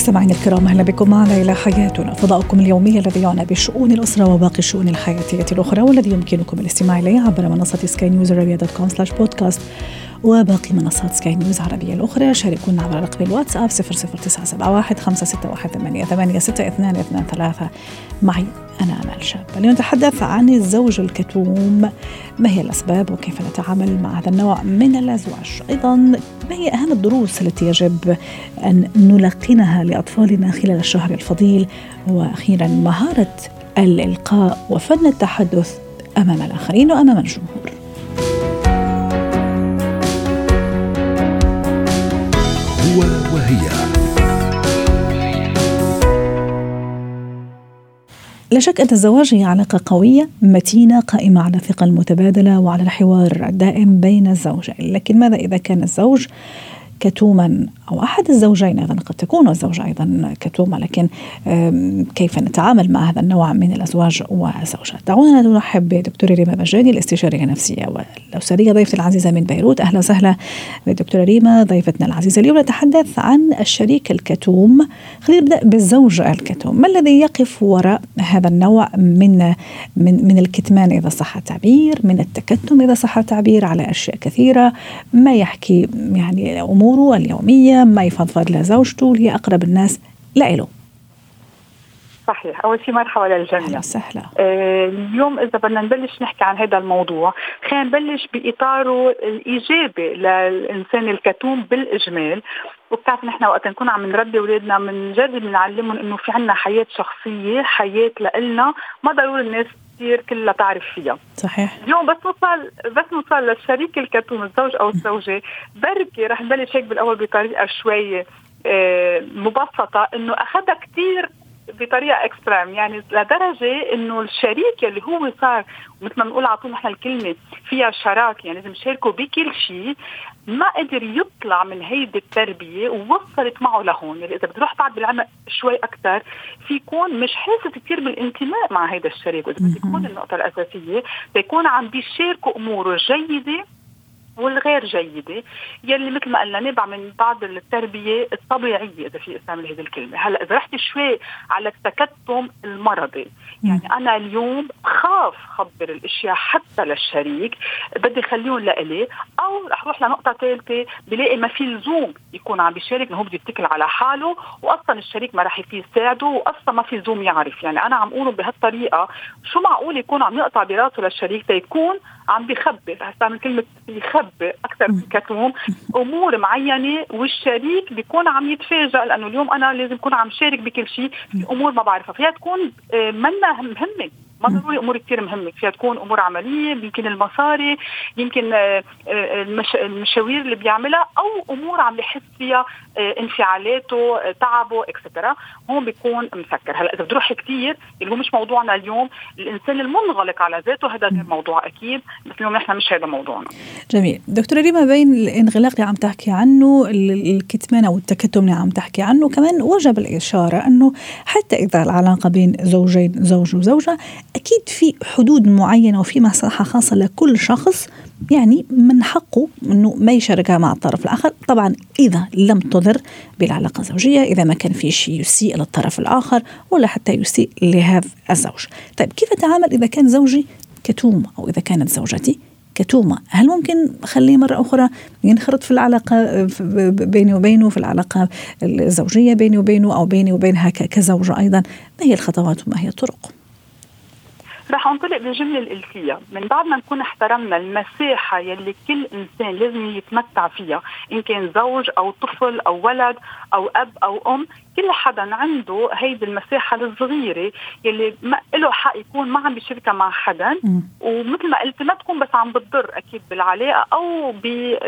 مستمعينا الكرام أهلا بكم. معنا إلى حياتنا. فضاؤكم اليومي الذي يعنى بشؤون الأسرة وباقي الشؤون الحياتية الأخرى والذي يمكنكم الاستماع إليه عبر منصة سكاي نيوز dot com slash podcast وباقي منصات سكاي نيوز العربية الأخرى. شاركونا عبر رقم الواتساب 00971 561 886223 معي أنا أمال شاب. اليوم نتحدث عن الزوج الكتوم. ما هي الأسباب وكيف نتعامل مع هذا النوع من الأزواج؟ أيضا ما هي أهم الدروس التي يجب أن نلقنها لأطفالنا خلال الشهر الفضيل؟ وأخيرا مهارة الإلقاء وفن التحدث أمام الآخرين وأمام الجمهور. لا شك أن الزواج هي علاقة قوية متينة قائمة على الثقة المتبادلة وعلى الحوار الدائم بين الزوجين. لكن ماذا إذا كان الزوج كتوما أو أحد الزوجين أيضا؟ قد تكون الزوجة أيضا كتومة لكن كيف نتعامل مع هذا النوع من الأزواج والزوجات؟ دعونا نرحب بدكتورة ريما بجاني الاستشارية النفسية والأسرية ضيفتي العزيزة من بيروت. أهلا وسهلا بدكتورة ريما. ضيفتنا العزيزة اليوم نتحدث عن الشريك الكتوم. خلينا نبدأ بالزوج الكتوم. ما الذي يقف وراء هذا النوع من من من الكتمان إذا صح التعبير من التكتم إذا صح التعبير على أشياء كثيرة؟ ما يحكي يعني أموره اليومية؟ ما يفضفض لزوجته؟ اللي أقرب الناس؟ لإله صحيح. أول شيء مرحبا للجميع. أهلا وسهلا. آه اليوم إذا بدنا نبلش نحكي عن هذا الموضوع خلينا نبلش باطاره الإيجابي للإنسان الكتوم بالإجمال. وبتعرف نحن وقت نكون عم نربي أولادنا بنجرب نعلمهم إنه في عنا حياة شخصية حياة لإلنا ما ضروري الناس كثير كلها تعرف فيها. صحيح. اليوم بس نوصل بس نوصل للشريك الكتوم الزوج أو الزوجة. بركي رح نبلش هيك بالأول بطريقة شوي آه، مبسطة إنه أخذها كثير بطريقة اكستريم يعني لدرجة إنه الشريك اللي هو صار مثل ما بنقول على طول نحن الكلمة فيها شراكة يعني لازم يشاركوا بكل شيء. ما قدر يطلع من هيدي التربية ووصلت معه لهون. يعني إذا بتروح بعد بالعمق شوي أكثر في يكون مش حاسس كثير بالانتماء مع هيدا الشريك. وإذا بدك تكون النقطة الأساسية بيكون عم بيشاركوا أموره الجيده والغير جيدة يلي مثل ما قلنا نبع من بعض التربية الطبيعية إذا في استعمل هذه الكلمة. هلأ إذا رحت شوي على التكتم المرضي يعني أنا اليوم خاف خبر الأشياء حتى للشريك بدي خليهم لإلي أو رح روح لنقطة ثالثة بلاقي ما في لزوم يكون عم بيشارك هو بده يتكل على حاله وأصلا الشريك ما رح يفيد يساعده وأصلا ما في لزوم يعرف. يعني أنا عم أقوله بهالطريقة شو معقول يكون عم يقطع براسه للشريك تيكون عم بخبي رح استعمل كلمة يخبي أكثر من كتوم أمور معينة والشريك بيكون عم يتفاجئ لأنه اليوم أنا لازم أكون عم شارك بكل شيء في أمور ما بعرفها. فيها تكون آه، منا مهمة. ما ضروري امور كثير مهمة. فيها تكون أمور عملية يمكن المصاري يمكن آه، آه، المشاوير اللي بيعملها أو أمور عم يحس فيها آه، انفعالاته تعبه اكسترا هون بيكون مسكر. هلأ إذا بتروح كثير اللي هو مش موضوعنا اليوم الإنسان المنغلق على ذاته هذا غير موضوع أكيد. بس اليوم نحن مش هذا موضوعنا. جميل. دكتورة ريما بين الانغلاق اللي عم تحكي عنه الكتمان أو التكتم اللي عم تحكي عنه كمان وجب الإشارة أنه حتى إذا العلاقة بين زوجين زوج وزوجة أكيد في حدود معينة وفي مساحة خاصة لكل شخص يعني من حقه أنه ما يشاركها مع الطرف الآخر. طبعا إذا لم تضر بالعلاقة الزوجية إذا ما كان في شيء يسيء للطرف الآخر ولا حتى يسيء لهذا الزوج. طيب كيف أتعامل إذا كان زوجي كتوم أو إذا كانت زوجتي كتومة؟ هل ممكن أخليه مرة أخرى ينخرط في العلاقة بيني وبينه في العلاقة الزوجية بيني وبينه أو بيني وبينها كزوجة أيضا؟ ما هي الخطوات وما هي الطرق؟ رح انطلق بالجملة الإلكية من بعد ما نكون احترمنا المساحة يلي كل إنسان لازم يتمتع فيها إن كان زوج أو طفل أو ولد أو أب أو أم كل حدا عنده هيدي المساحة الصغيرة يلي ما له حق يكون ما عم بيشاركها مع حدا. ومثل ما قلت ما تكون بس عم بتضر أكيد بالعلاقة أو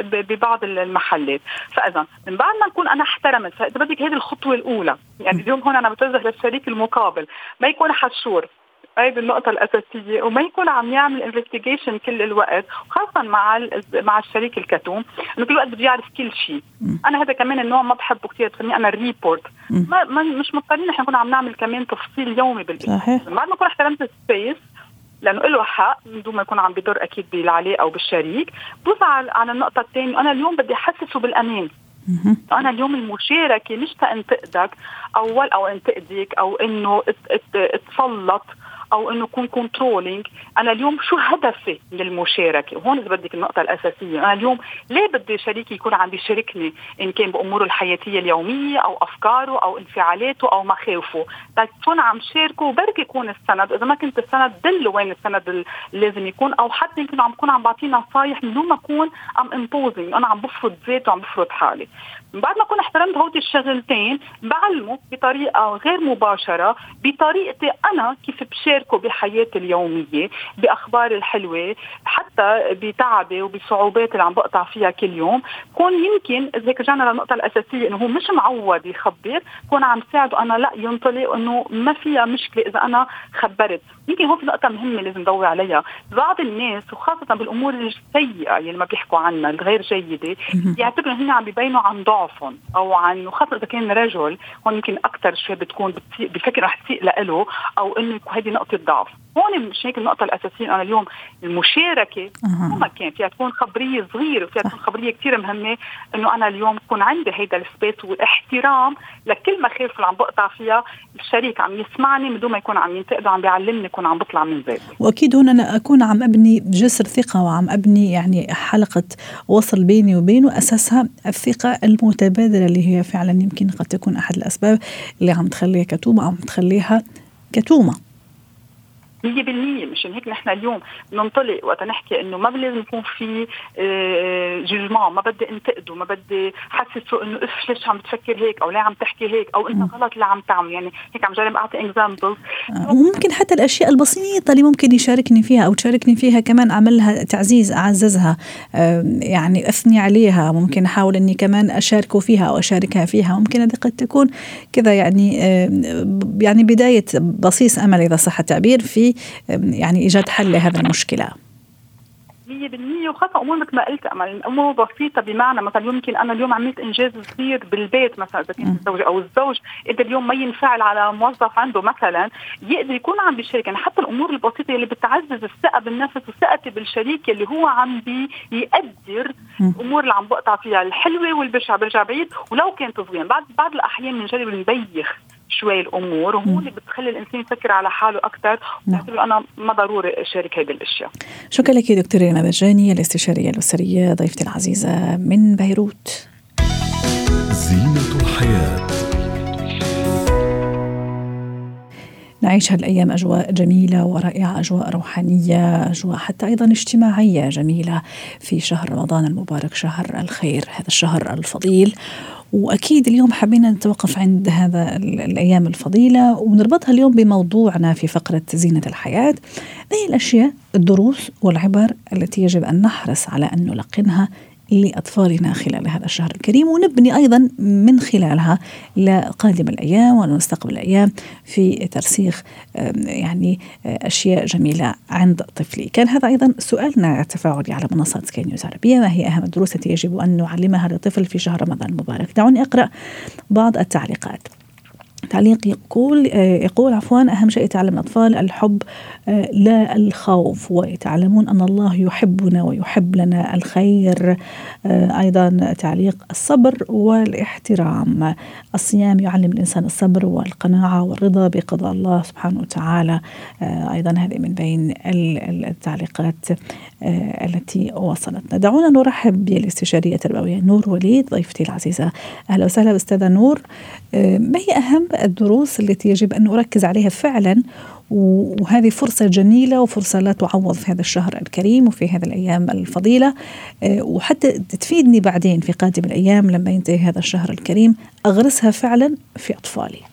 ببعض المحلات. فإذا من بعد ما نكون أنا احترمت فإذا بدك هذه الخطوة الأولى يعني اليوم هون أنا بتوجه للشريك المقابل ما يكون حشور. هيدي النقطة الأساسية وما يكون عم يعمل investigation كل الوقت وخاصة مع مع الشريك الكتوم إنه كل الوقت بده يعرف كل شيء. أنا هذا كمان النوع ما بحبه كثير بسميه أنا ال report ما, ما مش مضطرين نحن نكون عم نعمل كمان تفصيل يومي بالبيت. بعد ما نكون احترمت ال space لأنه له حق من دون ما يكون عم بيضر أكيد بالعلاقة أو بالشريك. بوصل على النقطة الثانية أنا اليوم بدي أحسسه بالأمان. أنا اليوم المشاركة مش تنتقدك أول أو انتقدك أو إنه تسلط أو إنه يكون controlling أنا اليوم شو هدفي من المشاركه وهون إذا بدك النقطة الأساسية. أنا اليوم ليه بدي شريكي يكون عم بيشاركني إن كان بأموره الحياتية اليومية أو أفكاره أو انفعالاته أو مخاوفه تكون عم شاركه؟ وبركي يكون السند. إذا ما كنت السند دله وين السند اللي لازم يكون أو حتى يمكن عم بكون عم بعطيه نصايح من دون ما أكون عم imposing أنا عم بفرض ذاتي وعم بفرض حالي. بعد ما اكون احترمت هودي الشغلتين بعلمه بطريقة غير مباشرة بطريقتي أنا كيف بشاركه بحياتي اليومية باخباري الحلوة حتى بتعبي وبصعوبات اللي عم بقطع فيها كل يوم. كون يمكن إذا رجعنا للنقطة الأساسية إنه هو مش معود يخبر كون عم ساعده أنا لا ينطلق إنه ما فيها مشكلة إذا أنا خبرت. يمكن هون في نقطه مهمة لازم ندور عليها. بعض الناس وخاصة بالأمور السيئة اللي ما بيحكوا عنها الغير جيدة يعتبروا هن عم بيبينوا عن ضعف ضعفهم أو عن خاصه إذا كان رجل هون يمكن أكثر شوي بتكون بفكر رح تسيء له أو إنه هذه نقطة ضعف. هون مش هيك النقطة الأساسية أنا اليوم المشاركة. ما كان فيها تكون خبرية صغيرة وفيها تكون خبرية كثير مهمة إنه أنا اليوم يكون عندي هيدا السبيس والاحترام لكل مخاوف اللي عم بقطع فيها الشريك عم يسمعني من دون ما يكون عم ينتقد وعم بيعلمني يكون عم بطلع من ذاتي وأكيد هون أنا أكون عم أبني جسر ثقة وعم أبني يعني حلقة وصل بيني وبينه أساسها الثقة المتبادلة اللي هي فعلا يمكن قد تكون أحد الأسباب اللي عم تخليها كتومة عم تخليها كتومة. 100% مشان هيك نحن اليوم ننطلق وقت نحكي إنه ما لازم يكون في judgement آه، ما بدي انتقده ما بدي حسسه إنه if ليش عم تفكر هيك أو ليه عم تحكي هيك أو إنت غلط اللي عم تعمل يعني هيك عم جرب أعطي examples وممكن حتى الأشياء البسيطة اللي ممكن يشاركني فيها أو تشاركني فيها كمان أعملها تعزيز أعززها يعني أثني عليها ممكن أحاول إني كمان أشاركه فيها أو أشاركها فيها ممكن هذه قد تكون كذا يعني يعني بداية بصيص أمل إذا صح التعبير في يعني إيجاد حل لهذه المشكلة. 100% وخاصة أمور مثل ما قلت امل أمور بسيطة بمعنى مثلا يمكن أنا اليوم عملت انجاز صغير بالبيت مثلا إذا كنت الزوجه أو الزوج قدر اليوم ما ينفعل على موظف عنده مثلا يقدر يكون عم بيشارك. يعني حتى الأمور البسيطة اللي بتعزز الثقة بالنفس وثقتي بالشريك اللي هو عم بيقدر الأمور اللي عم بقطع فيها الحلوة والبشعه برجع بعيد. ولو كانت صغيره بعد بعض الأحيان بنجرب نبيخ شوي الأمور وهو اللي بتخلي الإنسان يفكر على حاله أكثر ويعتبر أنا ما ضروري أشارك هذه الأشياء. شكرا لك دكتورة ريما برجاني الاستشارية الأسرية ضيفتي العزيزة من بيروت. زينة الحياة. نعيش هالأيام أجواء جميلة ورائعة أجواء روحانية أجواء حتى أيضا اجتماعية جميلة في شهر رمضان المبارك شهر الخير هذا الشهر الفضيل. وأكيد اليوم حبينا نتوقف عند هذا الأيام الفضيلة ونربطها اليوم بموضوعنا في فقرة زينة الحياة. هي الأشياء الدروس والعبر التي يجب أن نحرص على أن نلقنها لأطفالنا خلال هذا الشهر الكريم ونبني أيضا من خلالها لقادم الأيام ونستقبل الأيام في ترسيخ يعني أشياء جميلة عند طفلي. كان هذا أيضا سؤالنا التفاعلي على منصة سكاي نيوز عربية ما هي أهم الدروس التي يجب أن نعلمها للطفل في شهر رمضان المبارك؟ دعوني أقرأ بعض التعليقات. تعليق يقول آه، يقول عفوا أهم شيء يتعلم الأطفال الحب آه، لا الخوف ويتعلمون أن الله يحبنا ويحب لنا الخير. آه، أيضا تعليق الصبر والاحترام. الصيام يعلم الإنسان الصبر والقناعة والرضا بقضاء الله سبحانه وتعالى. أيضا هذه من بين التعليقات. التي وصلتنا دعونا نرحب بالاستشارية التربوية نور وليد ضيفتي العزيزة. أهلا وسهلا أستاذة نور. ما هي أهم الدروس التي يجب أن نركز عليها فعلا؟ وهذه فرصة جميلة وفرصة لا تعوض في هذا الشهر الكريم وفي هذه الأيام الفضيلة. آه، وحتى تفيدني بعدين في قادم الأيام لما ينتهي هذا الشهر الكريم أغرسها فعلا في أطفالي.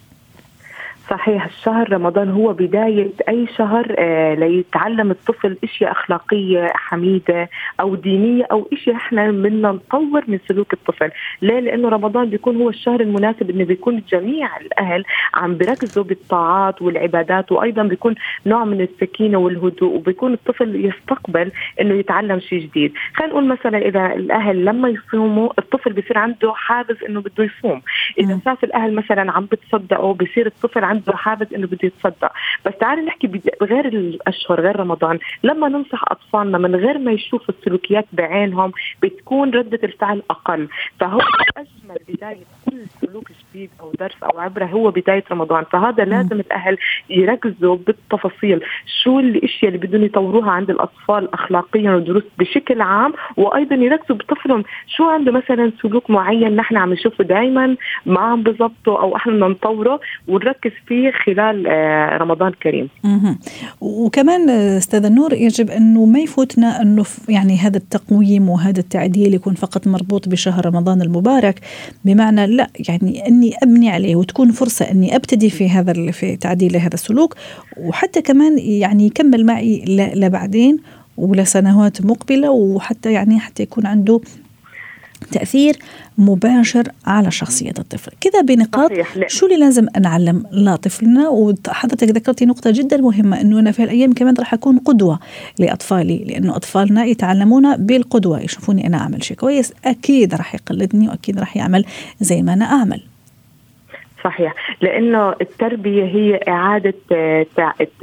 صحيح الشهر رمضان هو بداية أي شهر آه ليتعلم الطفل أشياء أخلاقية حميدة أو دينية أو أشياء إحنا بدنا نطور من سلوك الطفل. ليه؟ لأنه رمضان بيكون هو الشهر المناسب إنه بيكون جميع الأهل عم بيركزوا بالطاعات والعبادات وأيضا بيكون نوع من السكينة والهدوء وبيكون الطفل يستقبل إنه يتعلم شيء جديد. خلينا نقول مثلا إذا الأهل لما يصوموا الطفل بيصير عنده حافز إنه بده يصوم. إذا شاف الأهل مثلا عم بتصدقوا بصير الطفل عنده حافز إنه بده يتصدق بس تعالي نحكي بغير الأشهر غير رمضان. لما ننصح أطفالنا من غير ما يشوفوا السلوكيات بعينهم بتكون ردة الفعل أقل. فهو أجمل بداية كل سلوك جديد أو درس أو عبرة هو بداية رمضان. فهذا لازم الأهل يركزوا بالتفاصيل. شو الإشياء اللي بدهم يطوروها عند الأطفال اخلاقيا ودروس بشكل عام؟ وأيضا يركزوا بطفلهم. شو عنده مثلا سلوك معين نحن عم نشوفه دائما ما عم بظبطه أو إحنا بدنا نطوره؟ ونركز فيه خلال آه، رمضان الكريم. وكمان أستاذ النور يجب أنه ما يفوتنا انه يعني هذا التقويم وهذا التعديل يكون فقط مربوط بشهر رمضان المبارك بمعنى لا يعني أني أبني عليه وتكون فرصة أني أبتدي في هذا في تعديل هذا السلوك وحتى كمان يعني يكمل معي لبعدين ولسنوات مقبلة وحتى يعني حتى يكون عنده تأثير مباشر على شخصية الطفل. كذا بنقاط شو اللي لازم نعلم لطفلنا؟ وحضرتك ذكرتي نقطة جدا مهمة أنه أنا في الأيام كمان راح أكون قدوة لأطفالي لأنه أطفالنا يتعلمون بالقدوة يشوفوني أنا أعمل شيء كويس أكيد راح يقلدني وأكيد راح يعمل زي ما أنا أعمل. صحيح. لأنه التربية هي إعادة آه،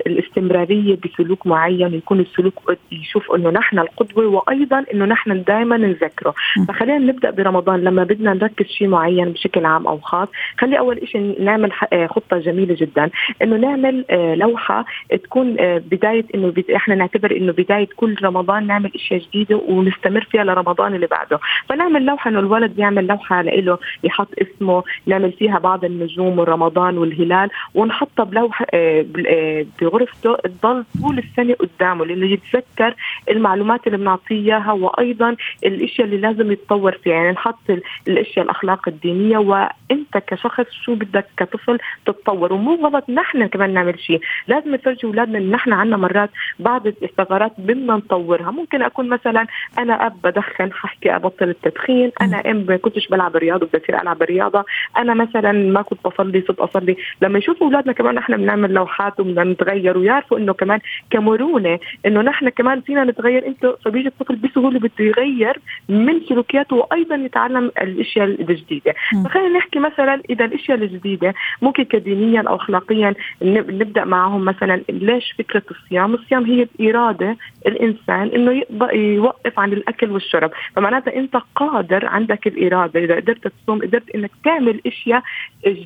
الاستمرارية بسلوك معين يكون السلوك يشوف إنه نحن القدوة وأيضا إنه نحن دائما نذكره. فخلينا نبدأ برمضان. لما بدنا نركز شيء معين بشكل عام أو خاص خلي أول شيء نعمل آه، خطة جميلة جدا. إنه نعمل آه، لوحة تكون بداية إنه إحنا نعتبر إنه بداية كل رمضان نعمل إشياء جديدة ونستمر فيها لرمضان اللي بعده. فنعمل لوحة إنه الولد بيعمل لوحة له يحط اسمه نعمل فيها بعض النجوم ورمضان والهلال ونحطها بلوحه آه، آه، بغرفته تضل طول السنة قدامه لأنه يتذكر المعلومات اللي بنعطيه إياها وأيضا الإشياء اللي لازم يتطور فيها. يعني نحط الإشياء الأخلاق الدينية وأنت كشخص شو بدك كطفل تتطور. ومو غلط نحن كمان نعمل شيء. لازم نفرجي أولادنا إن نحن عندنا مرات بعض الثغرات بدنا نطورها. ممكن أكون مثلا أنا أب بدخن ححكي أبطل التدخين أنا أم ما كنتش بلعب رياضة بدي ألعب رياضة أنا مثلا ما كنت بصلي صرت أصلي. لما يشوفوا أولادنا كمان نحن بنعمل لوحات وبدنا نتغير ويعرفوا إنه كمان كمرونة إنه نحن كمان فينا نتغير أنت. فبيجي الطفل بسهولة بده يغير من سلوكياته وأيضا يتعلم الأشياء الجديدة. فخلينا نحكي مثلا إذا الأشياء الجديدة ممكن كدينيا أو اخلاقيا نبدأ معهم مثلا ليش فكرة الصيام؟ الصيام هي اراده الإنسان إنه يوقف عن الأكل والشرب. فمعناتها أنت قادر عندك الإرادة. إذا قدرت تصوم قدرت إنك تعمل أشياء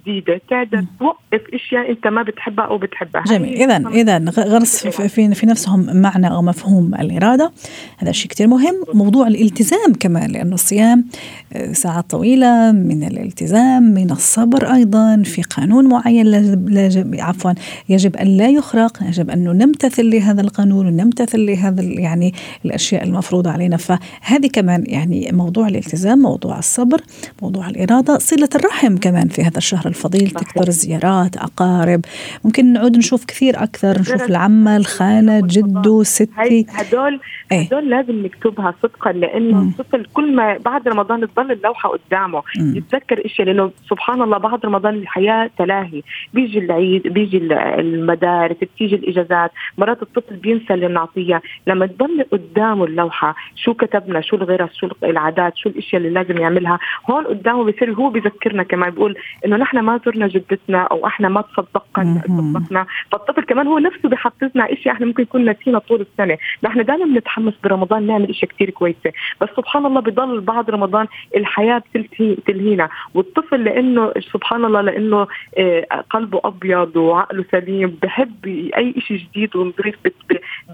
جديدة تقدر توقف أشياء أنت ما بتحبها أو بتحبها. جميل. اذا اذا غرس في, في نفسهم معنى أو مفهوم الإرادة. هذا شيء كثير مهم. موضوع الالتزام كمان لأنه الصيام آه، ساعات طويلة من الالتزام من الصبر أيضا. في قانون معين لاجب عفوا يجب أن لا يخرق يجب أن نمتثل لهذا القانون ونمتثل لهذا يعني الأشياء المفروضة علينا. فهذه كمان يعني موضوع الالتزام موضوع الصبر موضوع الإرادة صلة الرحم كمان في هذا الشهر الفضيل تكثر الزيارات أقارب. ممكن نعود نشوف كثير أكثر نشوف العمة الخالة جدو ستي. هدول إيه؟ هدول لازم نكتبها صدقا لأنه الطفل كل ما بعد رمضان تضل اللوحة قدامه. مم. يتذكر إشياء لأنه سبحان الله بعد رمضان الحياة تلاهي. بيجي العيد بيجي المدارس بتيجي الإجازات. مرات الطفل بينسى اللي بنعطيه لما تضل قدامه اللوحة شو كتبنا شو الغرس شو العادات شو الإشياء اللي لازم يعملها هون قدامه بصير هو بذكرنا كمان بيقول إنه نحن ما زرنا جدتنا أو إحنا ما تصدقنا تصدقنا فالطفل كمان هو نفسه بحفزنا اشياء إحنا ممكن كنا نسينا طول السنة. نحن دائما بنتحمس برمضان نعمل اشياء كثير كويسة. بس سبحان الله بضل بعد رمضان الحياة بتلهينا والطفل لأنه سبحان الله لأنه آه، قلبه أبيض وعقله سليم بحب أي شيء جديد ونظيف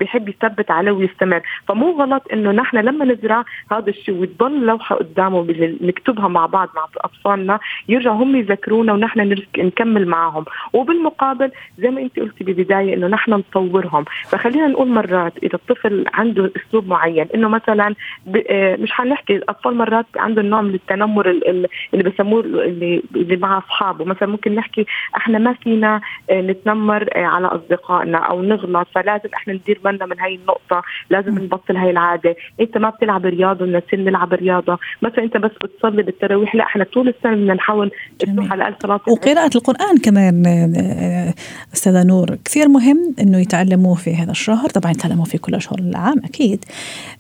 بحب يثبت عليه ويستمر. فمو غلط إنه نحن لما نزرع هذا الشيء وتضل لوحة قدامه نكتبها مع بعض مع أطفالنا يرجعوا هم يذكرونا ونحن نكمل معهم. وبالمقابل زي ما انت قلتي بالبدايه إنه نحن نطورهم. فخلينا نقول مرات إذا الطفل عنده أسلوب معين إنه مثلا آه، مش حنحكي الأطفال مرات عندهم نوع من التنمر اللي بسموه اللي, اللي مع أصحابه. مثلا ممكن نحكي إحنا ما فينا آه، نتنمر آه، على أصدقائنا أو نغلط فلازم إحنا ندير بالنا من هاي النقطة. لازم نبطل هاي العادة. أنت ما بتلعب رياضة نسين نلعب رياضة. مثلا أنت بس بتصلي بالتراويح لا إحنا طول السنة بدنا نحاول نروح على الاقل صلاه وقراءة القرآن كمان أستاذة نور كثير مهم إنه يتعلموه في هذا الشهر. طبعا يتعلموه في كل اشهر العام أكيد.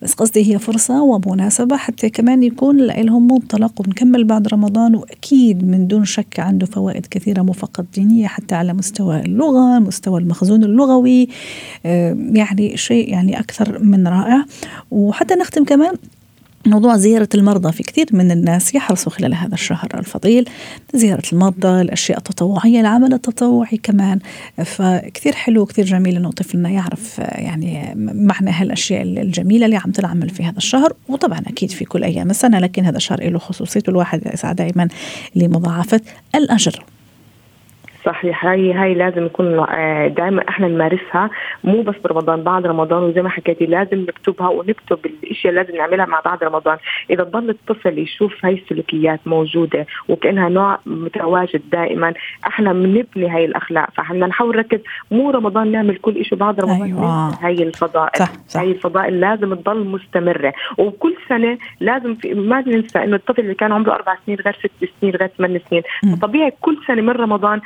بس قصدي هي فرصة ومناسبة حتى كمان يكون لهم منطلق ونكمل بعد رمضان وأكيد من دون شك عنده فوائد كثيرة مو فقط دينية حتى على مستوى اللغة مستوى المخزون اللغوي. آه، يعني شيء يعني أكثر من رائع. وحتى نختم كمان موضوع زيارة المرضى. في كثير من الناس يحرصوا خلال هذا الشهر الفضيل زيارة المرضى الأشياء التطوعية العمل التطوعي كمان. فكثير حلو كثير جميل أنه طفلنا يعرف يعني معنى هالأشياء الجميلة اللي عم تنعمل في هذا الشهر. وطبعا أكيد في كل أيام السنة لكن هذا الشهر له خصوصيته. الواحد يسعى دائما لمضاعفة الأجر. صحيح. هاي هاي لازم يكون آه، دائما إحنا نمارسها. مو بس برمضان بعد رمضان وزي ما حكيتي لازم نكتبها ونكتب الإشياء اللي لازم نعملها مع بعد رمضان. إذا ضل الطفل يشوف هاي السلوكيات موجودة وكأنها نوع متواجد دائما إحنا بنبني هاي الأخلاق. فإحنا نحاول نركز. مو رمضان نعمل كل شيء بعد رمضان. أيوة. هاي الفضائل صح صح. هاي الفضائل لازم تضل مستمرة. وكل سنة لازم في ما ننسى إنه الطفل اللي كان عمره أربع سنين غير ست سنين غير ثمان سنين. طبيعي كل سنة من رمضان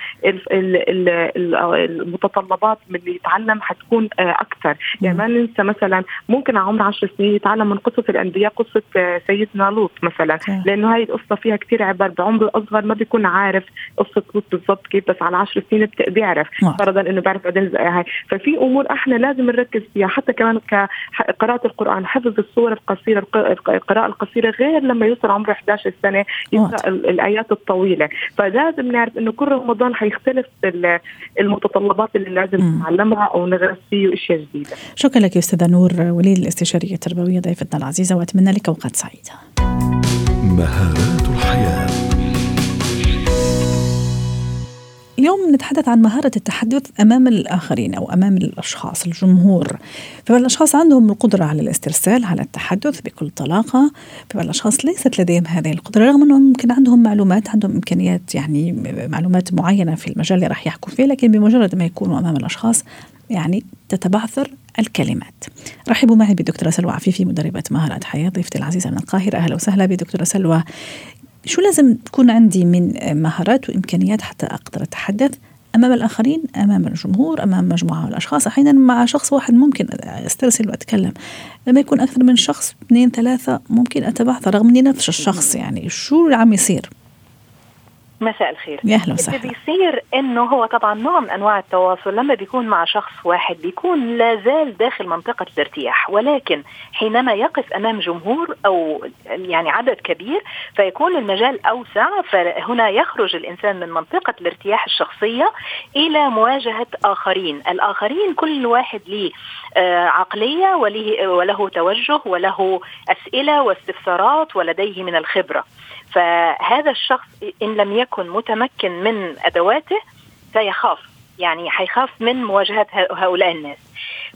المتطلبات من اللي يتعلم حتكون آه، أكثر. يعني ما ننسى مثلا ممكن على عمر 10 سنين يتعلم من قصه الأنبياء قصة آه، سيدنا لوط مثلا. لأنه هاي القصة فيها كثير عبر. بعمر اصغر ما بيكون عارف قصة لوط بالضبط كيف بس على 10 سنين بيعرف. فرضا إنه بيعرف بعدين هاي. ففي أمور إحنا لازم نركز فيها. حتى كمان كقراءه القرآن حفظ الصور القصيرة القراءة القصيرة غير لما يوصل عمره 11 سنة يقرأ الآيات الطويلة. فلازم نعرف إنه كل رمضان حيختلف تختلف المتطلبات اللي لازم نتعلمها أو نغرس فيه أشياء جديدة. شكرا لك أستاذة نور وليد الاستشارية التربوية ضيفتنا العزيزة وأتمنى لك اوقات سعيده. مهارات الحياة اليوم نتحدث عن مهارة التحدث أمام الآخرين أو أمام الأشخاص الجمهور. فبعض الأشخاص عندهم القدرة على الاسترسال على التحدث بكل طلاقة بعض الأشخاص ليست لديهم هذه القدرة رغم أنهم ممكن عندهم معلومات عندهم إمكانيات يعني معلومات معينة في المجال اللي راح يحكوا فيه لكن بمجرد ما يكونوا أمام الأشخاص يعني تتبعثر الكلمات. رحبوا معي بدكتورة سلوى عفيفي مدربة مهارات حياة ضيفتي العزيزة من القاهرة. أهلا وسهلا بدكتورة سلوى. شو لازم تكون عندي من مهارات وإمكانيات حتى أقدر أتحدث أمام الآخرين أمام الجمهور أمام مجموعة من الأشخاص؟ أحيانا مع شخص واحد ممكن أسترسل وأتكلم. لما يكون أكثر من شخص اثنين ثلاثة ممكن أتبعثر رغم إني نفس الشخص يعني. شو اللي عم يصير؟ مساء الخير. يا أهلا وسهلا. اللي بيصير إنه هو طبعا نوع من أنواع التواصل لما بيكون مع شخص واحد بيكون لا زال داخل منطقة الارتياح ولكن حينما يقف أمام جمهور أو يعني عدد كبير فيكون المجال أوسع فهنا يخرج الإنسان من منطقة الارتياح الشخصية إلى مواجهة آخرين، الآخرين كل واحد له آه، عقلية وله وله توجه وله أسئلة واستفسارات ولديه من الخبرة. فهذا الشخص إن لم يكن متمكن من أدواته سيخاف. يعني حيخاف من مواجهة هؤلاء الناس.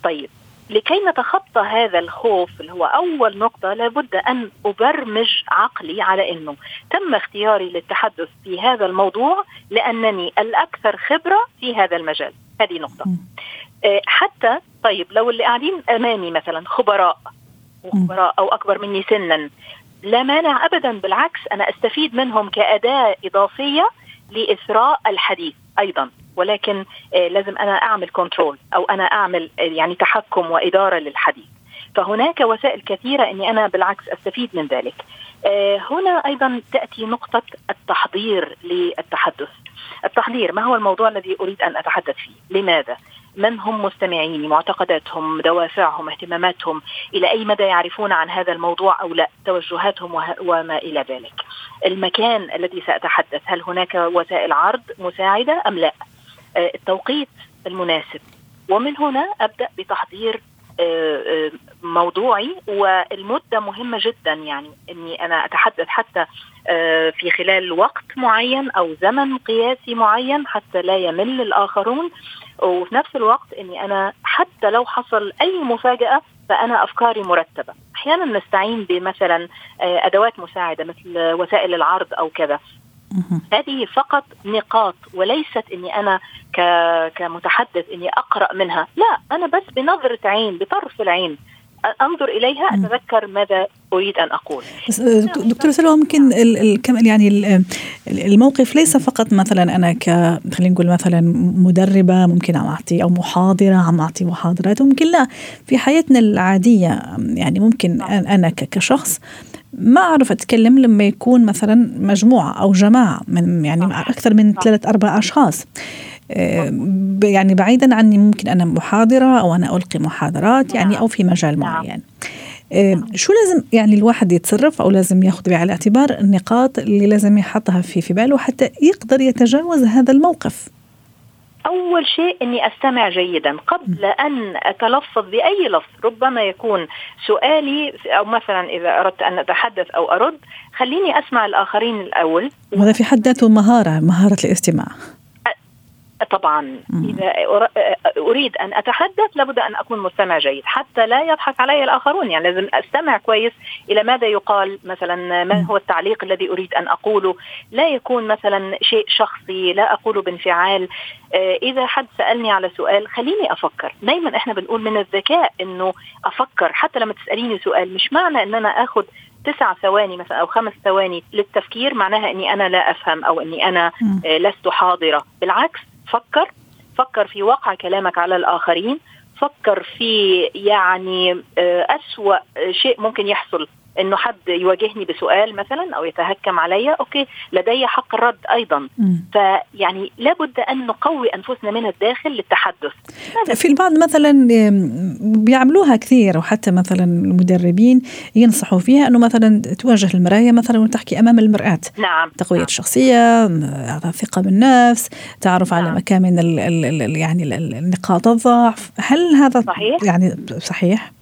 طيب لكي نتخطى هذا الخوف اللي هو أول نقطة لابد أن أبرمج عقلي على إنه تم اختياري للتحدث في هذا الموضوع لأنني الأكثر خبرة في هذا المجال. هذه نقطة. آه، حتى طيب لو اللي قاعدين أمامي مثلا خبراء وخبراء أو أكبر مني سنا لا مانع ابدا بالعكس أنا أستفيد منهم كأداة إضافية لإثراء الحديث أيضا. ولكن آه، لازم أنا أعمل كنترول أو أنا أعمل آه، يعني تحكم وإدارة للحديث. فهناك وسائل كثيرة إني أنا بالعكس أستفيد من ذلك. آه، هنا أيضا تأتي نقطة التحضير للتحدث. التحضير ما هو الموضوع الذي أريد أن أتحدث فيه؟ لماذا؟ من هم مستمعيني معتقداتهم دوافعهم اهتماماتهم إلى أي مدى يعرفون عن هذا الموضوع أو لا توجهاتهم وما إلى ذلك. المكان الذي سأتحدث هل هناك وسائل عرض مساعدة أم لا؟ التوقيت المناسب. ومن هنا أبدأ بتحضير موضوعي والمدة مهمة جدا. يعني إني أنا أتحدث حتى آه، في خلال وقت معين أو زمن قياسي معين حتى لا يمل الآخرون. وفي نفس الوقت إني أنا حتى لو حصل أي مفاجأة فأنا أفكاري مرتبة. أحيانا نستعين بمثلا آه، أدوات مساعدة مثل وسائل العرض أو كذا. هذه فقط نقاط وليست إني أنا كمتحدث إني أقرأ منها. لا أنا بس بنظرة عين بطرف العين. أنظر إليها أتذكر ماذا أريد أن أقول. آه، دكتور سلوى ممكن يعني الموقف ليس فقط مثلا أنا ك خلينا نقول مثلا مدربة ممكن عم اعطي أو محاضرة عم أعطي محاضرات. ممكن لا في حياتنا العادية يعني ممكن نعم. أنا كشخص ما أعرف أتكلم لما يكون مثلا مجموعة أو جماعة من يعني أكثر من ثلاث أربع أشخاص. آه، يعني بعيدا عني ممكن أنا محاضرة أو أنا ألقي محاضرات يعني أو في مجال نعم. معين. آه، شو لازم يعني الواحد يتصرف أو لازم ياخذ بعين الاعتبار النقاط اللي لازم يحطها في في باله حتى يقدر يتجاوز هذا الموقف؟ أول شيء أني أستمع جيدا. قبل أن أتلفظ بأي لفظ ربما يكون سؤالي أو مثلا إذا أردت أن أتحدث أو أرد خليني أسمع الآخرين الأول. وهذا في حد ذاته مهارة مهارة الاستماع. طبعا. إذا أريد أن أتحدث لابد أن أكون مستمع جيد. حتى لا يضحك علي الآخرون. يعني لازم أستمع كويس إلى ماذا يقال. مثلا ما هو التعليق الذي أريد أن أقوله؟ لا يكون مثلا شيء شخصي. لا اقوله بانفعال. آه، إذا حد سألني على سؤال خليني أفكر. دايما إحنا بنقول من الذكاء إنه أفكر. حتى لما تسأليني سؤال مش معنى إن أنا آخذ تسع ثواني مثلا أو خمس ثواني للتفكير معناها إني أنا لا أفهم أو إني أنا آه، لست حاضرة. بالعكس فكر فكر في وقع كلامك على الآخرين فكر في يعني آه، أسوأ شيء ممكن يحصل. إنه حد يواجهني بسؤال مثلا أو يتهكم علي أوكي لدي حق الرد أيضا. فيعني لابد أن نقوي أنفسنا من الداخل للتحدث. في البعض مثلا بيعملوها كثير وحتى مثلا المدربين ينصحوا فيها إنه مثلا تواجه المرايه مثلا وتحكي أمام المرآة. نعم. تقوية نعم. الشخصيه ثقة بالنفس تعرف نعم. على مكامن ال ال ال يعني نقاط الضعف. هل هذا صحيح. يعني صحيح؟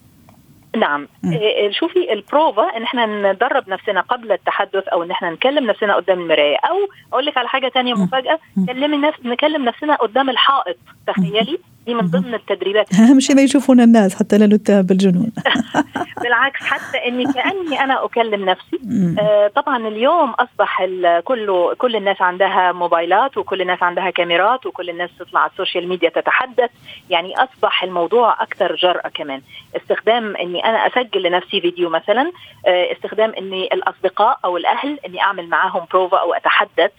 نعم. إيه، شوفي البروفا إن إحنا ندرب نفسنا قبل التحدث أو إن إحنا نكلم نفسنا قدام المراية. أو أقول لك على حاجة تانية مفاجأة كلمي نفس نكلم نفسنا قدام الحائط تخيلي. دي من ضمن التدريبات. أهم شيء ما يشوفونا الناس حتى لا نتهم بالجنون. بالعكس حتى إني كأني أنا أكلم نفسي. آه طبعا اليوم أصبح كل كل الناس عندها موبايلات وكل الناس عندها كاميرات وكل الناس تطلع على ال social media تتحدث. يعني أصبح الموضوع أكثر جرأة كمان. استخدام إني أنا أسجل لنفسي فيديو مثلا آه استخدام إني الأصدقاء أو الأهل إني أعمل معاهم بروفا أو أتحدث.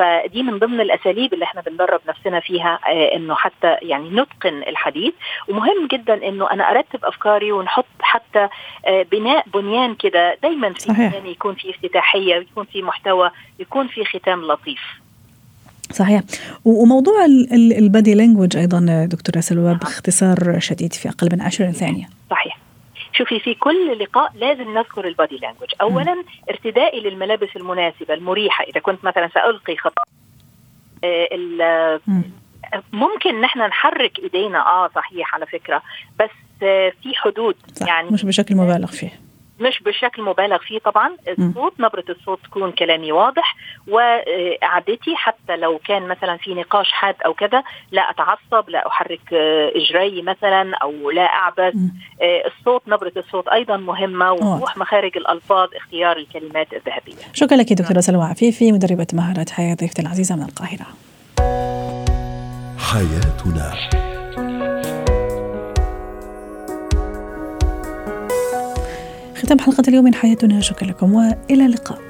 فدي من ضمن الأساليب اللي إحنا بندرب نفسنا فيها آه، إنه حتى يعني نتقن الحديث. ومهم جدا إنه أنا أرتب أفكاري ونحط حتى آه، بناء بنيان كده دايما في صحيح. يعني يكون في افتتاحية يكون في محتوى يكون في ختام لطيف. صحيح. وموضوع ال body language أيضا دكتوره سلوى نعم. باختصار شديد في أقل من 20 ثانية. صحيح. شوفي في كل لقاء لازم نذكر ال body language اولا ارتدائي للملابس المناسبة المريحة. إذا كنت مثلا سألقي خط آه، ممكن ان إحنا نحرك إيدينا. آه صحيح على فكرة. بس في حدود. صح. يعني مش بشكل مبالغ فيه. مش بشكل مبالغ فيه طبعا. الصوت نبرة الصوت تكون كلامي واضح. وقعدتي حتى لو كان مثلا في نقاش حاد أو كذا لا أتعصب لا أحرك إجري مثلا أو لا أعبث. آه، الصوت نبرة الصوت أيضا مهمة ووضوح مخارج الألفاظ اختيار الكلمات الذهبية. شكرا لك دكتورة سلوى عفيفي مدربة مهارات حياة ضيفتي العزيزة من القاهرة. حياتنا. ختام حلقة اليوم من حياتنا. شكرا لكم وإلى اللقاء.